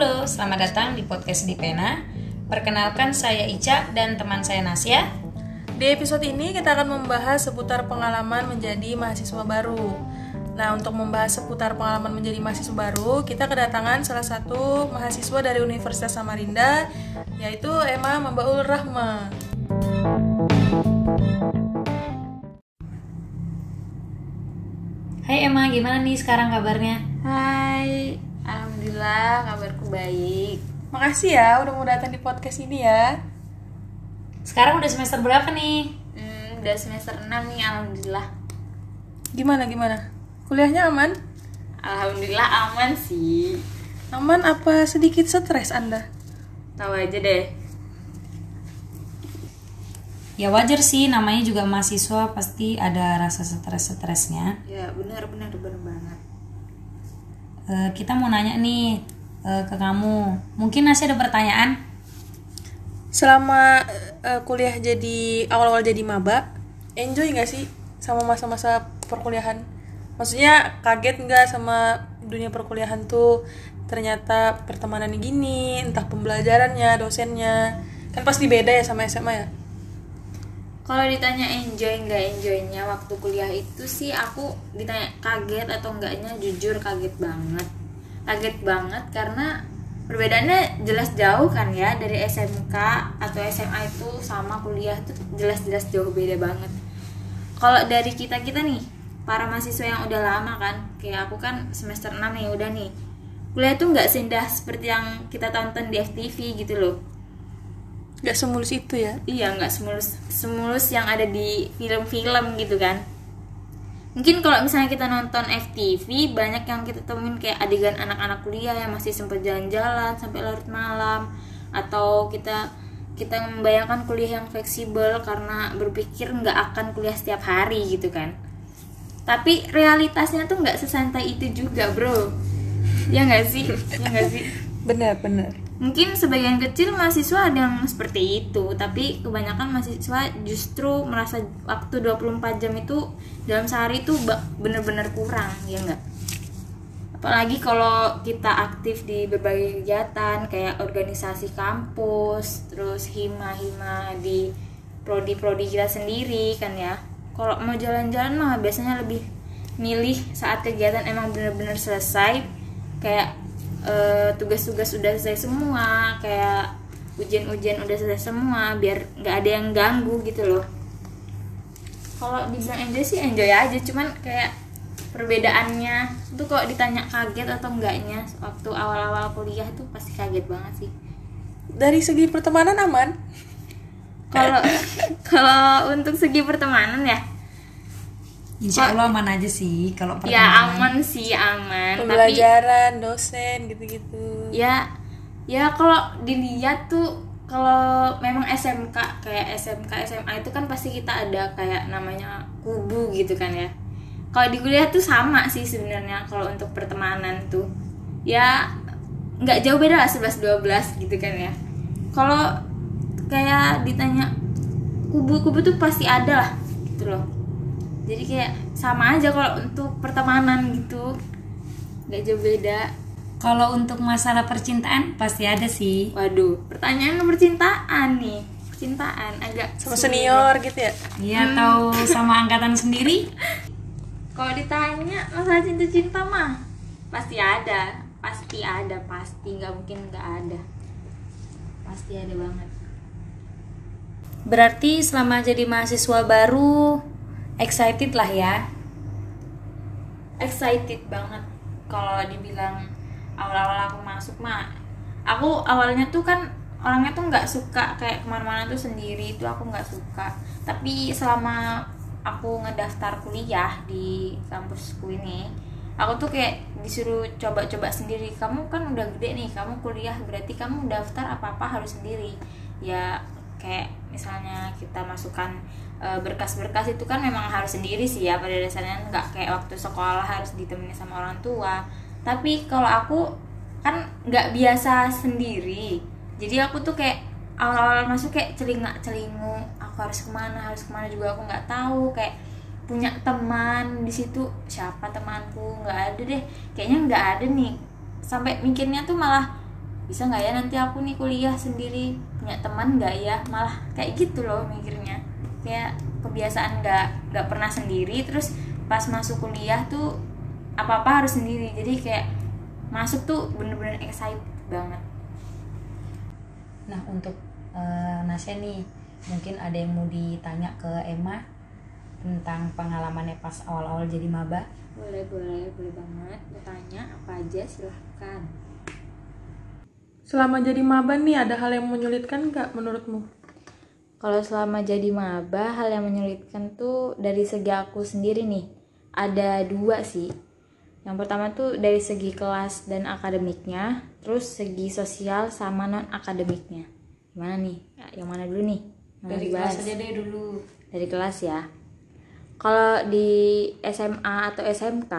Halo, selamat datang di podcast di Pena. Perkenalkan saya Ica dan teman saya Nasya. Di episode ini kita akan membahas seputar pengalaman menjadi mahasiswa baru. Nah, untuk membahas seputar pengalaman menjadi mahasiswa baru, kita kedatangan salah satu mahasiswa dari Universitas Samarinda, yaitu Emma Mambaul Rahma. Hai Emma, gimana nih sekarang kabarnya? Hai, alhamdulillah kabarku baik. Makasih ya udah mau datang di podcast ini ya. Sekarang udah semester berapa nih? Hmm, udah semester 6 nih, alhamdulillah. Gimana gimana? Kuliahnya aman? Alhamdulillah aman sih. Aman apa sedikit stres Anda? Tahu aja deh. Ya wajar sih, namanya juga mahasiswa pasti ada rasa stres-stresnya. Ya benar benar benar banget. Eh, kita mau nanya nih eh, ke kamu. Mungkin Nasya ada pertanyaan? Selama eh, kuliah jadi awal-awal jadi maba, enjoy nggak sih sama masa-masa perkuliahan? Maksudnya kaget nggak sama dunia perkuliahan tuh? Ternyata pertemanannya gini, entah pembelajarannya, dosennya, kan pasti beda ya sama SMA ya. Kalau ditanya enjoy nggak enjoynya waktu kuliah itu sih aku ditanya kaget atau enggaknya jujur kaget banget. Kaget banget karena perbedaannya jelas jauh kan ya dari SMK atau SMA itu sama kuliah tuh jelas-jelas jauh beda banget. Kalau dari kita kita nih para mahasiswa yang udah lama kan, kayak aku kan semester 6 nih udah nih. Kuliah tuh nggak seindah seperti yang kita tonton di FTV gitu loh Gak semulus itu ya. iya nggak semulus semulus yang ada di film-film gitu kan. Mungkin kalau misalnya kita nonton FTV banyak yang kita temuin kayak adegan anak-anak kuliah yang masih sempat jalan-jalan sampai larut malam. Atau kita kita membayangkan kuliah yang fleksibel karena berpikir nggak akan kuliah setiap hari gitu kan. Tapi realitasnya tuh nggak sesantai itu juga bro. Ya nggak sih? Ya nggak sih? Benar, benar. Mungkin sebagian kecil mahasiswa ada yang seperti itu, tapi kebanyakan mahasiswa justru merasa waktu 24 jam itu dalam sehari itu bener-bener kurang, ya enggak? Apalagi kalau kita aktif di berbagai kegiatan kayak organisasi kampus, terus hima-hima di prodi-prodi kita sendiri kan ya. Kalau mau jalan-jalan mah biasanya lebih milih saat kegiatan emang bener-bener selesai kayak eh, tugas-tugas udah selesai semua kayak ujian-ujian udah selesai semua biar nggak ada yang ganggu gitu loh kalau dibilang enjoy sih enjoy aja cuman kayak perbedaannya tuh kok ditanya kaget atau enggaknya waktu awal-awal kuliah tuh pasti kaget banget sih Dari segi pertemanan aman? kalau kalau untuk segi pertemanan ya Insya Allah aman aja sih kalau ya pertemanan. aman sih aman. Tapi Pembelajaran, dosen gitu-gitu. ya ya kalau dilihat tuh kalau memang SMK kayak SMK SMA itu kan pasti kita ada kayak namanya kubu gitu kan ya. Kalau di kuliah tuh sama sih sebenarnya kalau untuk pertemanan tuh. Ya nggak jauh beda lah 11 12 gitu kan ya. Kalau kayak ditanya kubu-kubu tuh pasti ada lah gitu loh jadi kayak sama aja kalau untuk pertemanan gitu nggak jauh beda Kalau untuk masalah percintaan pasti ada sih. Waduh, pertanyaan percintaan nih. Percintaan agak Sama senior gitu ya. Iya atau sama angkatan sendiri? Kalau ditanya masalah cinta-cinta mah pasti ada, pasti ada, pasti nggak mungkin nggak ada. Pasti ada banget. Berarti selama jadi mahasiswa baru excited lah ya. Excited banget kalau dibilang awal-awal aku masuk mah. Aku awalnya tuh kan orangnya tuh nggak suka kayak ke mana-mana tuh sendiri itu aku nggak suka. Tapi selama aku ngedaftar kuliah di kampusku ini, aku tuh kayak disuruh coba-coba sendiri. Kamu kan udah gede nih, kamu kuliah berarti kamu daftar apa-apa harus sendiri. Ya kayak misalnya kita masukkan berkas-berkas itu kan memang harus sendiri sih ya pada dasarnya nggak kayak waktu sekolah harus ditemani sama orang tua. Tapi kalau aku kan nggak biasa sendiri, jadi aku tuh kayak awal-awal masuk kayak celingak celingu aku harus ke mana harus ke mana juga aku nggak tahu. Kayak punya teman di situ siapa temanku? Nggak ada deh. Kayaknya nggak ada nih. Sampai mikirnya tuh malah bisa nggak ya nanti aku nih kuliah sendiri? Punya teman nggak ya? Malah kayak gitu loh mikirnya kayak kebiasaan nggak nggak pernah sendiri terus pas masuk kuliah tuh apa apa harus sendiri. Jadi kayak masuk tuh bener-bener excited banget. Nah untuk eh, Nasya nih mungkin ada yang mau ditanya ke Emma tentang pengalamannya pas awal-awal jadi maba. boleh boleh boleh banget. Bertanya apa aja? Silahkan. Selama jadi maba nih ada hal yang menyulitkan nggak menurutmu? Kalau selama jadi maba, hal yang menyulitkan tuh dari segi aku sendiri nih. Ada dua sih. Yang pertama tuh dari segi kelas dan akademiknya, terus segi sosial sama non akademiknya. Gimana nih? Yang mana dulu nih? Mana Dari dibahas? kelas aja deh dulu. Dari kelas ya. Kalau di SMA atau SMK,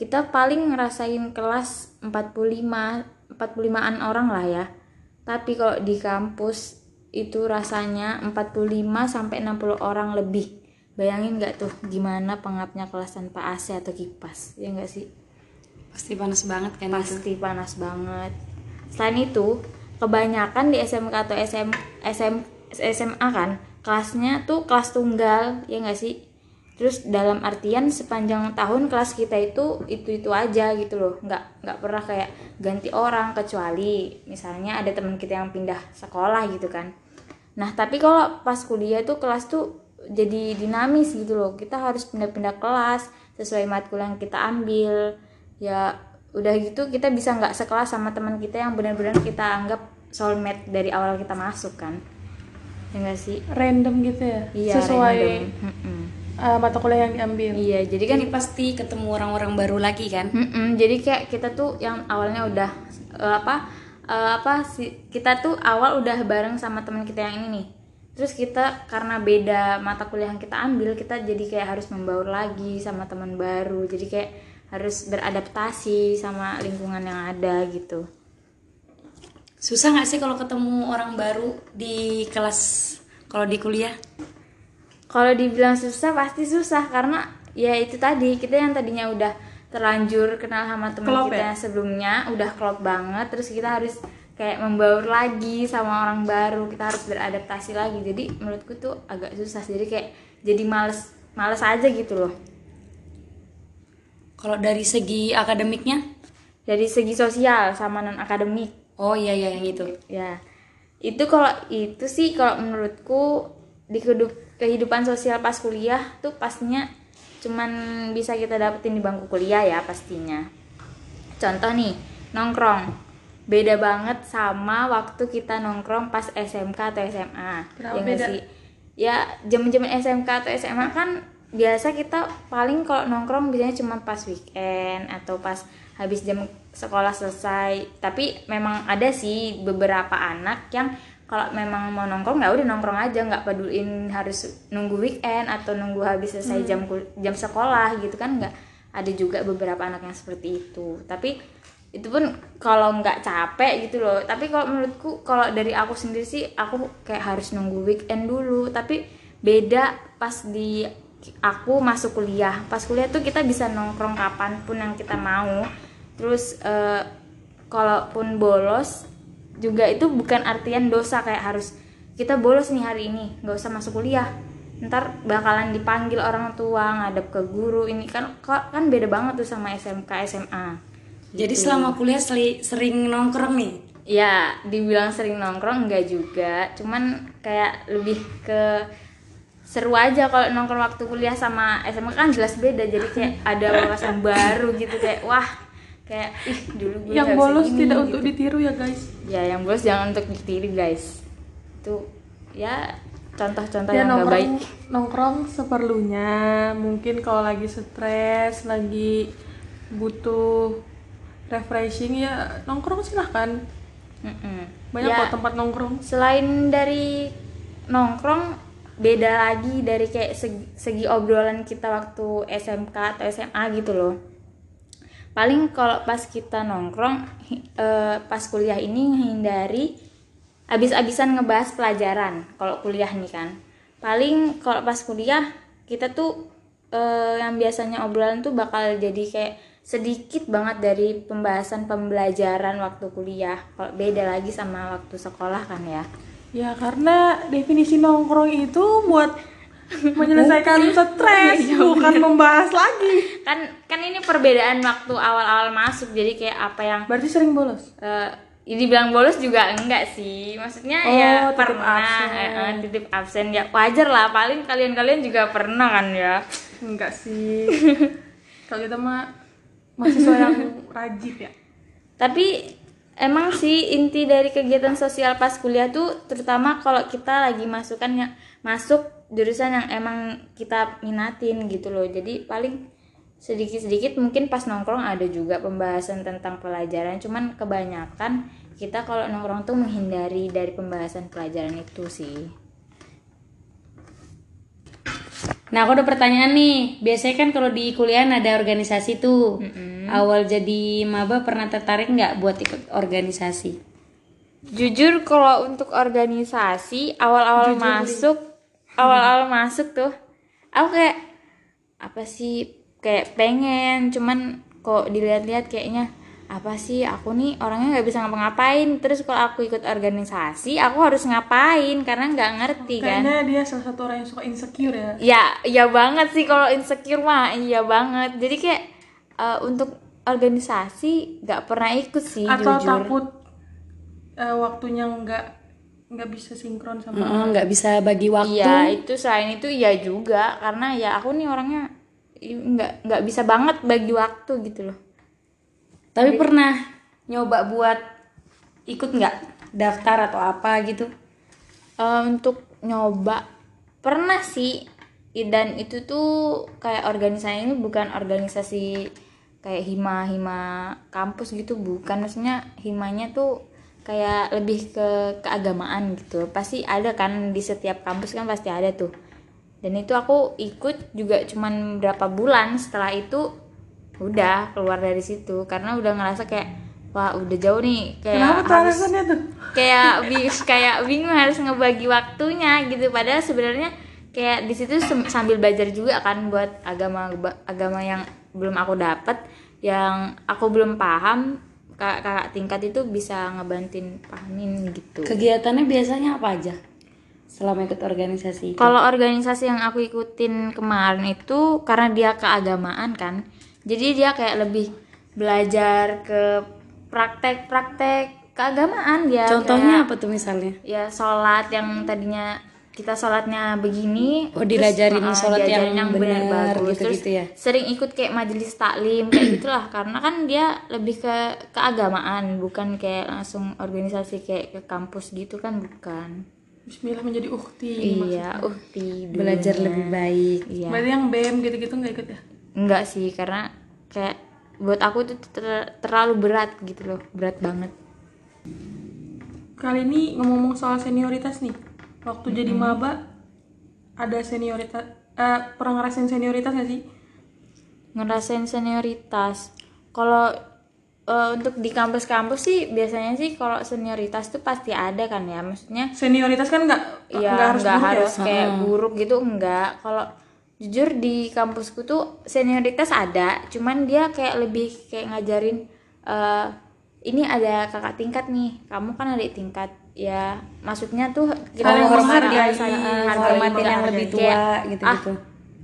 kita paling ngerasain kelas 45 45-an orang lah ya. Tapi kalau di kampus itu rasanya 45 sampai 60 orang lebih. Bayangin nggak tuh gimana pengapnya kelas tanpa AC atau kipas? Ya nggak sih? Pasti panas banget kan itu. Pasti panas banget. Selain itu, kebanyakan di SMK atau SM, SM, SMA kan kelasnya tuh kelas tunggal, ya nggak sih? Terus dalam artian sepanjang tahun kelas kita itu itu itu aja gitu loh, nggak nggak pernah kayak ganti orang kecuali misalnya ada teman kita yang pindah sekolah gitu kan. Nah tapi kalau pas kuliah tuh kelas tuh jadi dinamis gitu loh, kita harus pindah-pindah kelas sesuai matkul yang kita ambil. Ya udah gitu kita bisa nggak sekelas sama teman kita yang benar-benar kita anggap soulmate dari awal kita masuk kan. Ya nggak sih? Random gitu ya? Iya, Sesuai random. Mm-mm. uh, mata kuliah yang diambil. Iya, jadi kan Jadi pasti ketemu orang-orang baru lagi kan. Mm-mm, jadi kayak kita tuh yang awalnya udah eh, apa eh, apa sih kita tuh awal udah bareng sama teman kita yang ini nih. Terus kita karena beda mata kuliah yang kita ambil, kita jadi kayak harus membaur lagi sama teman baru. Jadi kayak harus beradaptasi sama lingkungan yang ada gitu. Susah nggak sih kalau ketemu orang baru di kelas kalau di kuliah? Kalau dibilang susah pasti susah karena ya itu tadi kita yang tadinya udah terlanjur kenal sama teman Klop kita ya? yang sebelumnya udah klop banget terus kita harus kayak membaur lagi sama orang baru kita harus beradaptasi lagi jadi menurutku tuh agak susah jadi kayak jadi males males aja gitu loh Kalau dari segi akademiknya? dari segi sosial sama non akademik Oh iya iya yang itu. ya itu kalau itu sih kalau menurutku di kehidup- kehidupan sosial pas kuliah tuh pastinya cuman bisa kita dapetin di bangku kuliah ya pastinya. Contoh nih nongkrong. Beda banget sama waktu kita nongkrong pas SMK atau SMA Kenapa ya beda? sih? Ya jam-jam SMK atau SMA kan biasa kita paling kalau nongkrong biasanya cuma pas weekend atau pas habis jam sekolah selesai. Tapi memang ada sih beberapa anak yang kalau memang mau nongkrong ya udah nongkrong aja. Nggak peduliin harus nunggu weekend atau nunggu habis selesai jam kul- jam sekolah gitu kan nggak. Ada juga beberapa anak yang seperti itu. Tapi itu pun kalau nggak capek gitu loh. Tapi kalau menurutku kalau dari aku sendiri sih aku kayak harus nunggu weekend dulu. Tapi beda pas di aku masuk kuliah. Pas kuliah tuh kita bisa nongkrong kapan pun yang kita mau. Terus eh, kalaupun bolos juga itu bukan artian dosa kayak harus kita bolos nih hari ini nggak usah masuk kuliah. Ntar bakalan dipanggil orang tua ngadep ke guru ini kan kan beda banget tuh sama SMK SMA Jadi selama kuliah seli- sering nongkrong nih. ya dibilang sering nongkrong enggak juga. Cuman kayak lebih ke seru aja kalau nongkrong waktu kuliah sama SMA kan jelas beda. Jadi kayak ada wawasan baru gitu kayak wah kayak ih dulu gue Yang bolos gini, tidak gitu. untuk ditiru ya guys. ya yang bolos jangan untuk ditiru guys itu ya contoh-contoh Ya yang nggak baik nongkrong nongkrong seperlunya. Mungkin kalau lagi stres, lagi butuh refreshing ya nongkrong silahkan. Mm-mm. Banyak Ya, kok tempat nongkrong. selain dari nongkrong beda lagi dari kayak segi, segi obrolan kita waktu SMK atau SMA gitu loh paling kalau pas kita nongkrong eh, pas kuliah ini hindari abis-abisan ngebahas pelajaran kalau kuliah nih kan. Paling kalau pas kuliah kita tuh eh, yang biasanya obrolan tuh bakal jadi kayak sedikit banget dari pembahasan pembelajaran waktu kuliah. Kalau beda lagi sama waktu sekolah kan ya. Ya karena definisi nongkrong itu buat menyelesaikan stres, bukan membahas lagi. kan kan ini perbedaan waktu awal-awal masuk jadi kayak apa yang Berarti sering bolos. eh ya dibilang bolos juga enggak sih maksudnya Oh, ya titip pernah absen. eh, eh, titip absen ya wajar lah paling kalian-kalian juga pernah kan ya Enggak sih. Kalau kita mah mahasiswa yang rajin ya. tapi emang sih inti dari kegiatan sosial pas kuliah tuh terutama kalau kita lagi masukan yang masuk jurusan yang emang kita minatin gitu loh. Jadi paling sedikit-sedikit mungkin pas nongkrong ada juga pembahasan tentang pelajaran. Cuman kebanyakan kita kalau nongkrong tuh menghindari dari pembahasan pelajaran itu sih Nah, aku ada pertanyaan nih. Biasanya kan kalau di kuliah ada organisasi tuh. Awal jadi maba pernah tertarik nggak buat ikut organisasi? Jujur kalau untuk organisasi awal-awal masuk, awal-awal masuk tuh, aku kayak apa sih kayak pengen, cuman kok dilihat-lihat kayaknya apa sih? Aku nih orangnya nggak bisa ngapa-ngapain. Terus kalau aku ikut organisasi aku harus ngapain? Karena nggak ngerti kan? Kayaknya dia salah satu orang yang suka insecure ya. ya iya banget sih kalau insecure mah. Iya banget. Jadi kayak eh, untuk organisasi nggak pernah ikut sih Atau jujur. takut eh, waktunya nggak nggak bisa sinkron sama nggak bisa bagi waktu. Iya itu selain itu iya juga. Karena ya aku nih orangnya nggak nggak bisa banget bagi waktu gitu loh. Tapi pernah nyoba buat ikut nggak? Daftar atau apa gitu? Eh, untuk nyoba pernah sih. Dan itu tuh kayak organisasi ini bukan organisasi kayak hima hima kampus gitu bukan. Maksudnya himanya tuh kayak lebih ke keagamaan gitu. Pasti ada kan di setiap kampus kan pasti ada tuh. Dan itu aku ikut juga cuman berapa bulan. Setelah itu udah keluar dari situ karena udah ngerasa kayak wah udah jauh nih kayak Kenapa tuh harus tuh? kayak bi- kayak bingung harus ngebagi waktunya gitu padahal sebenarnya kayak di situ sambil belajar juga kan buat agama agama yang belum aku dapat yang aku belum paham kakak, kakak tingkat itu bisa ngebantuin pahamin gitu Kegiatannya biasanya apa aja? Selama ikut organisasi itu? kalau organisasi yang aku ikutin kemarin itu karena dia keagamaan kan jadi dia kayak lebih belajar ke praktek-praktek keagamaan dia Contohnya kayak- apa tuh misalnya? ya sholat yang tadinya kita sholatnya begini Oh, diajarin uh, sholat diajarin yang benar benar bagus. gitu-gitu Terus ya? sering ikut kayak majelis taklim kayak gitulah karena kan dia lebih ke keagamaan bukan kayak langsung organisasi kayak ke kampus gitu kan bukan Bismillah menjadi ukti. iya uhti Belajar dulunya. lebih baik. iya Berarti yang BM gitu-gitu nggak ikut ya? Enggak sih karena kayak buat aku itu ter- terlalu berat gitu loh berat banget Kali ini ngomong-ngomong soal senioritas nih. Waktu jadi maba ada senioritas eh pernah ngerasain senioritas gak sih? ngerasain senioritas kalau eh, untuk di kampus-kampus sih biasanya sih kalau senioritas tuh pasti ada kan ya maksudnya Senioritas kan nggak ya nggak harus buruk harus ya? kayak buruk gitu enggak kalau jujur di kampusku tuh senioritas ada cuman dia kayak lebih kayak ngajarin eh ini ada kakak tingkat nih kamu kan adik tingkat. Ya maksudnya tuh kita saling saling menghargai, Hormatin yang lebih tua Kayak, ah,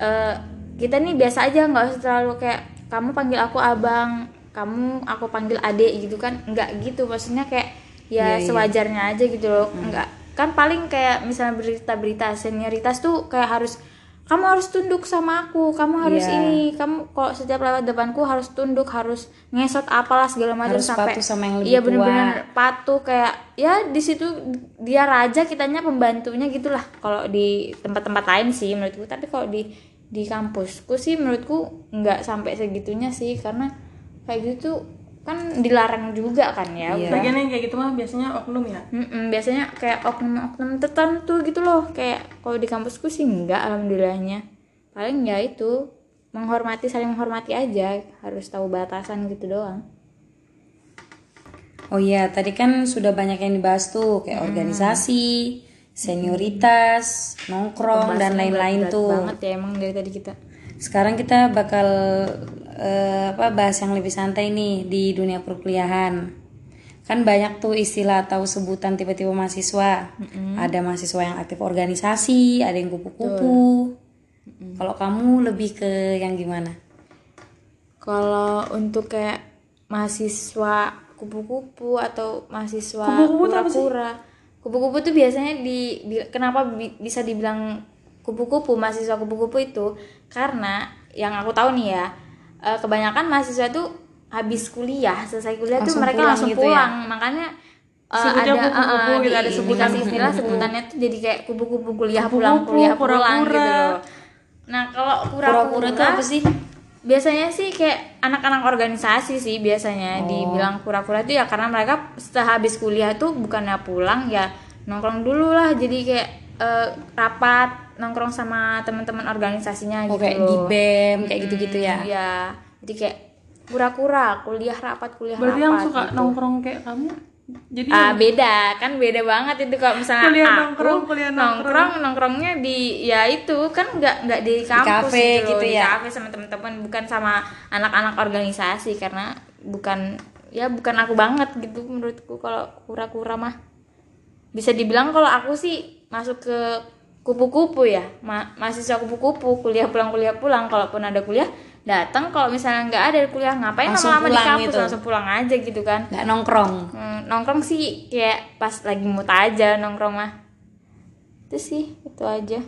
eh, kita nih biasa aja nggak usah terlalu kayak kamu panggil aku abang kamu aku panggil adik gitu kan. Nggak gitu maksudnya kayak ya sewajarnya aja gitu loh. Nggak. Kan paling kayak misalnya berita-berita senioritas tuh kayak harus kamu harus tunduk sama aku kamu harus Iya. ini kamu kalau setiap lewat depanku harus tunduk harus ngesot apalah segala macam Harus sampai patuh sama yang lebih iya bener-bener patuh kayak ya di situ dia raja kitanya pembantunya gitulah kalau di tempat-tempat lain sih menurutku tapi kalau di di kampusku sih menurutku nggak sampai segitunya sih karena kayak gitu kan dilarang juga kan ya Iya. Bagian yang kayak gitu mah biasanya oknum ya. Mm-mm, biasanya kayak oknum-oknum tertentu gitu loh kayak kalau di kampusku sih enggak alhamdulillahnya paling ya itu menghormati saling menghormati aja harus tahu batasan gitu doang Oh iya, tadi kan sudah banyak yang dibahas tuh kayak organisasi, senioritas, nongkrong dan lain-lain Berat tuh. banget ya emang dari tadi kita Sekarang kita bakal eh, apa bahas yang lebih santai nih di dunia perkuliahan. Kan banyak tuh istilah atau sebutan tipe-tipe mahasiswa. Ada mahasiswa yang aktif organisasi, ada yang kupu-kupu. Kalau kamu lebih ke yang gimana? Kalau untuk kayak mahasiswa kupu-kupu atau mahasiswa Kupu-kupu kura-kura. Kupu-kupu tuh biasanya di, di- kenapa bi- bisa dibilang kupu-kupu mahasiswa kupu-kupu itu karena yang aku tahu nih ya eh, kebanyakan mahasiswa tuh habis kuliah selesai kuliah tuh Langsung mereka pulang langsung gitu ya? pulang makanya eh, Sebutnya ada kupu-kupu eh, eh, gitu, di- ada sebutan. istilah sebutannya tuh jadi kayak kupu-kupu kuliah Kupu-kupu, pulang kuliah pulang gitu loh nah kalau kura-kura tuh apa sih? biasanya sih kayak anak-anak organisasi sih biasanya dibilang kura-kura itu ya karena mereka setelah habis kuliah tuh bukannya pulang ya nongkrong dulu lah jadi kayak eh, rapat nongkrong sama teman-teman organisasinya Oh gitu kayak loh. di BEM kayak gitu-gitu ya. Hmm, ya jadi kayak kura-kura kuliah rapat kuliah Berarti rapat yang suka gitu. nongkrong kayak kamu. Jadi Ah beda kan beda banget itu kalau misalnya Kuliah aku nongkrong, kuliah nongkrong nongkrongnya di ya itu kan nggak nggak di kampus kafe gitu, gitu di ya? kafe sama teman-teman bukan sama anak-anak organisasi karena bukan ya bukan aku banget gitu menurutku kalau kura-kura mah bisa dibilang kalau aku sih masuk ke kupu-kupu ya Ma mahasiswa kupu-kupu kuliah pulang kuliah pulang kalaupun ada kuliah datang kalau misalnya nggak ada kuliah ngapain Langsung lama-lama di pulang kampus gitu. langsung pulang aja gitu kan Nggak nongkrong. Hmm, nongkrong sih kayak pas lagi mood aja nongkrong mah itu sih itu aja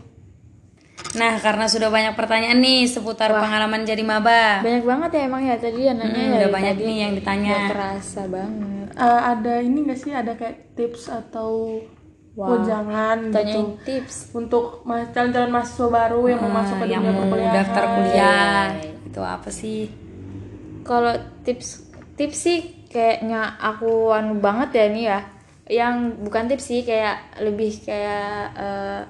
Nah, karena sudah banyak pertanyaan nih seputar pengalaman jadi maba. banyak banget ya emang ya tadi ya nanya Hmm, ya udah banyak tadi. nih yang ditanya. Nggak kerasa banget eh, ada ini gak sih ada kayak tips atau Wah, jangan tanyain gitu tips untuk ma- calon-calon mahasiswa baru yang mau masuk ke yang dunia mau perkuliahan. daftar kuliah. Itu apa sih? kalau tips tips sih kayaknya aku anu banget ya nih ya yang bukan tips sih kayak lebih kayak eh,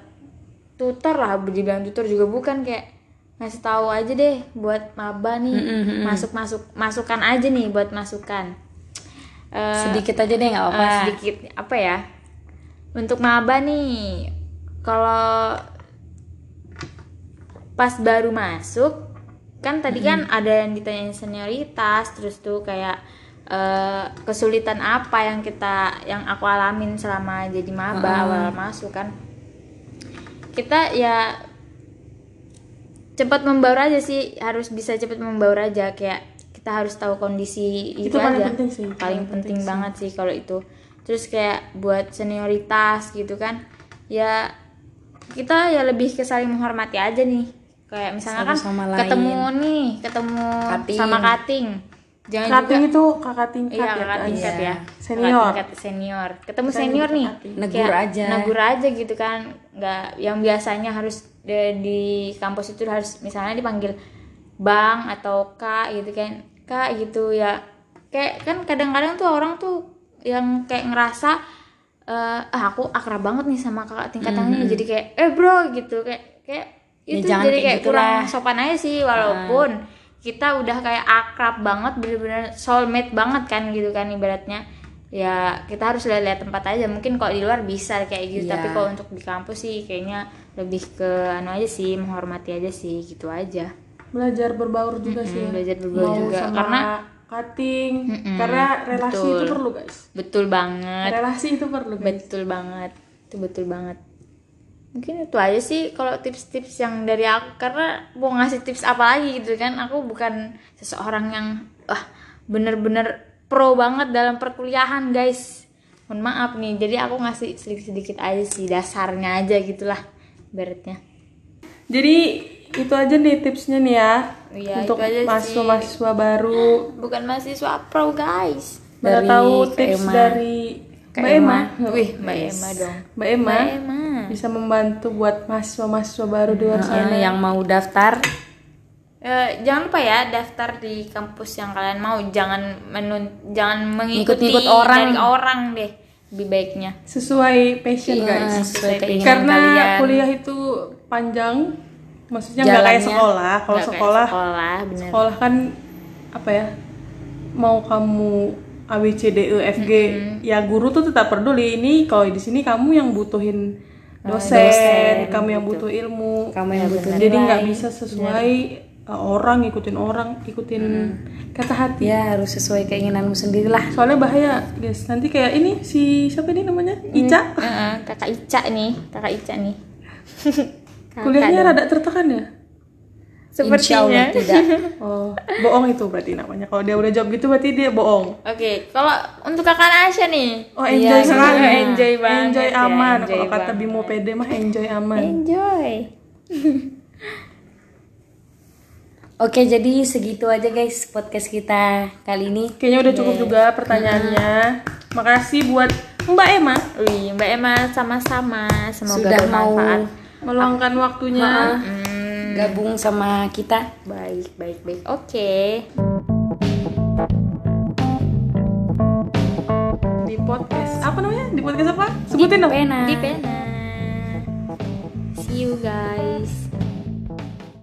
tutor lah dibilang tutor juga bukan kayak ngasih tahu aja deh buat maba nih masuk masuk masukan aja nih buat masukan Eh, Sedikit aja deh nggak apa-apa. sedikit apa ya untuk maba nih kalau pas baru masuk kan tadi kan ada yang ditanyain senioritas terus tuh kayak eh, kesulitan apa yang kita yang aku alamin selama jadi maba awal masuk kan. Kita ya cepat membaur aja sih harus bisa cepat membaur aja kayak kita harus tahu kondisi itu, Itu paling aja. penting sih, paling paling penting banget sih kalau itu terus kayak buat senioritas gitu kan ya kita ya lebih ke saling menghormati aja nih kayak misalnya Satu kan sama lain. ketemu nih ketemu Cutting. sama cutting jangan Cutting juga itu kakak tingkat iya ya, kakak guys? tingkat ya Senior. Kakak tingkat senior ketemu senior nih Negur aja. negur aja gitu kan nggak yang biasanya harus de- di kampus itu harus misalnya dipanggil bang atau kak gitu kan kak gitu ya kayak kan kadang-kadang tuh orang tuh yang kayak ngerasa eh ah aku akrab banget nih sama kakak tingkatannya jadi kayak eh bro gitu. Kayak kayak Ya, itu jadi kayak kayak kurang sopan aja sih. Walaupun kita udah kayak akrab banget bener-bener soulmate banget kan gitu kan ibaratnya. Ya kita harus lihat-lihat tempat aja. Mungkin kalau di luar bisa kayak gitu. Iya. tapi kalau untuk di kampus sih kayaknya lebih ke anu aja sih menghormati aja sih gitu aja. Belajar berbaur juga sih ya. belajar berbaur Mau juga. sama karena cutting. Karena relasi betul. itu perlu guys. Betul banget. Relasi itu perlu guys. Betul banget. Itu betul banget. Mungkin itu aja sih kalau tips-tips yang dari aku. Karena mau ngasih tips apa lagi gitu kan. Aku bukan seseorang yang wah bener-bener pro banget dalam perkuliahan guys. Mohon maaf nih. Jadi aku ngasih sedikit-sedikit aja sih. Dasarnya aja gitulah beratnya jadi itu aja nih tipsnya nih ya Iya, untuk mahasiswa-mahasiswa baru bukan mahasiswa pro guys Dari tahu tips Emma. dari Kak Mbak Emma. wih mbak Emma dong Mbak Emma mbak Emma bisa membantu buat mahasiswa-mahasiswa baru di luar sana. Yang mau daftar Eh, jangan lupa ya daftar di kampus yang kalian mau jangan menun jangan mengikuti Ngikut-ngikut orang. dari orang deh lebih baiknya Sesuai passion Iya, guys. sesuai keinginan Karena kalian. kuliah itu panjang, maksudnya nggak kayak sekolah. Kalau sekolah, sekolah bener. sekolah kan apa ya? Mau kamu A B C D E F G, ya guru tuh tetap peduli. Ini kalau di sini kamu yang butuhin dosen, kamu yang butuh ilmu. kamu yang butuh Jadi nggak bisa sesuai uh, orang ikutin orang ikutin kata hati. Ya harus sesuai keinginanmu sendiri lah soalnya bahaya guys. Nanti kayak ini si siapa ini namanya? Ica? Heeh, kakak Ica nih kakak Ica nih kuliahnya rada tertekan ya? Insya Allah Sepertinya. tidak. Oh bohong itu berarti namanya. Kalau dia udah jawab gitu berarti dia bohong. Oke, kalau untuk kakak Asya nih. oh enjoy Iya, sekali. iya, enjoy banget enjoy ya, aman. enjoy kalau kata. Bimo PD mah enjoy aman. Enjoy. oke jadi segitu aja guys podcast kita kali ini. Kayaknya udah cukup juga pertanyaannya. Makasih buat Mbak Emma. Wih, Mbak Emma sama-sama. Semoga Sudah mau bermanfaat. Meluangkan waktunya. Hmm, gabung sama kita. Baik, baik, baik. Oke. di podcast. Apa namanya? Di podcast apa? Sebutin dong. pena. Di pena. See you guys.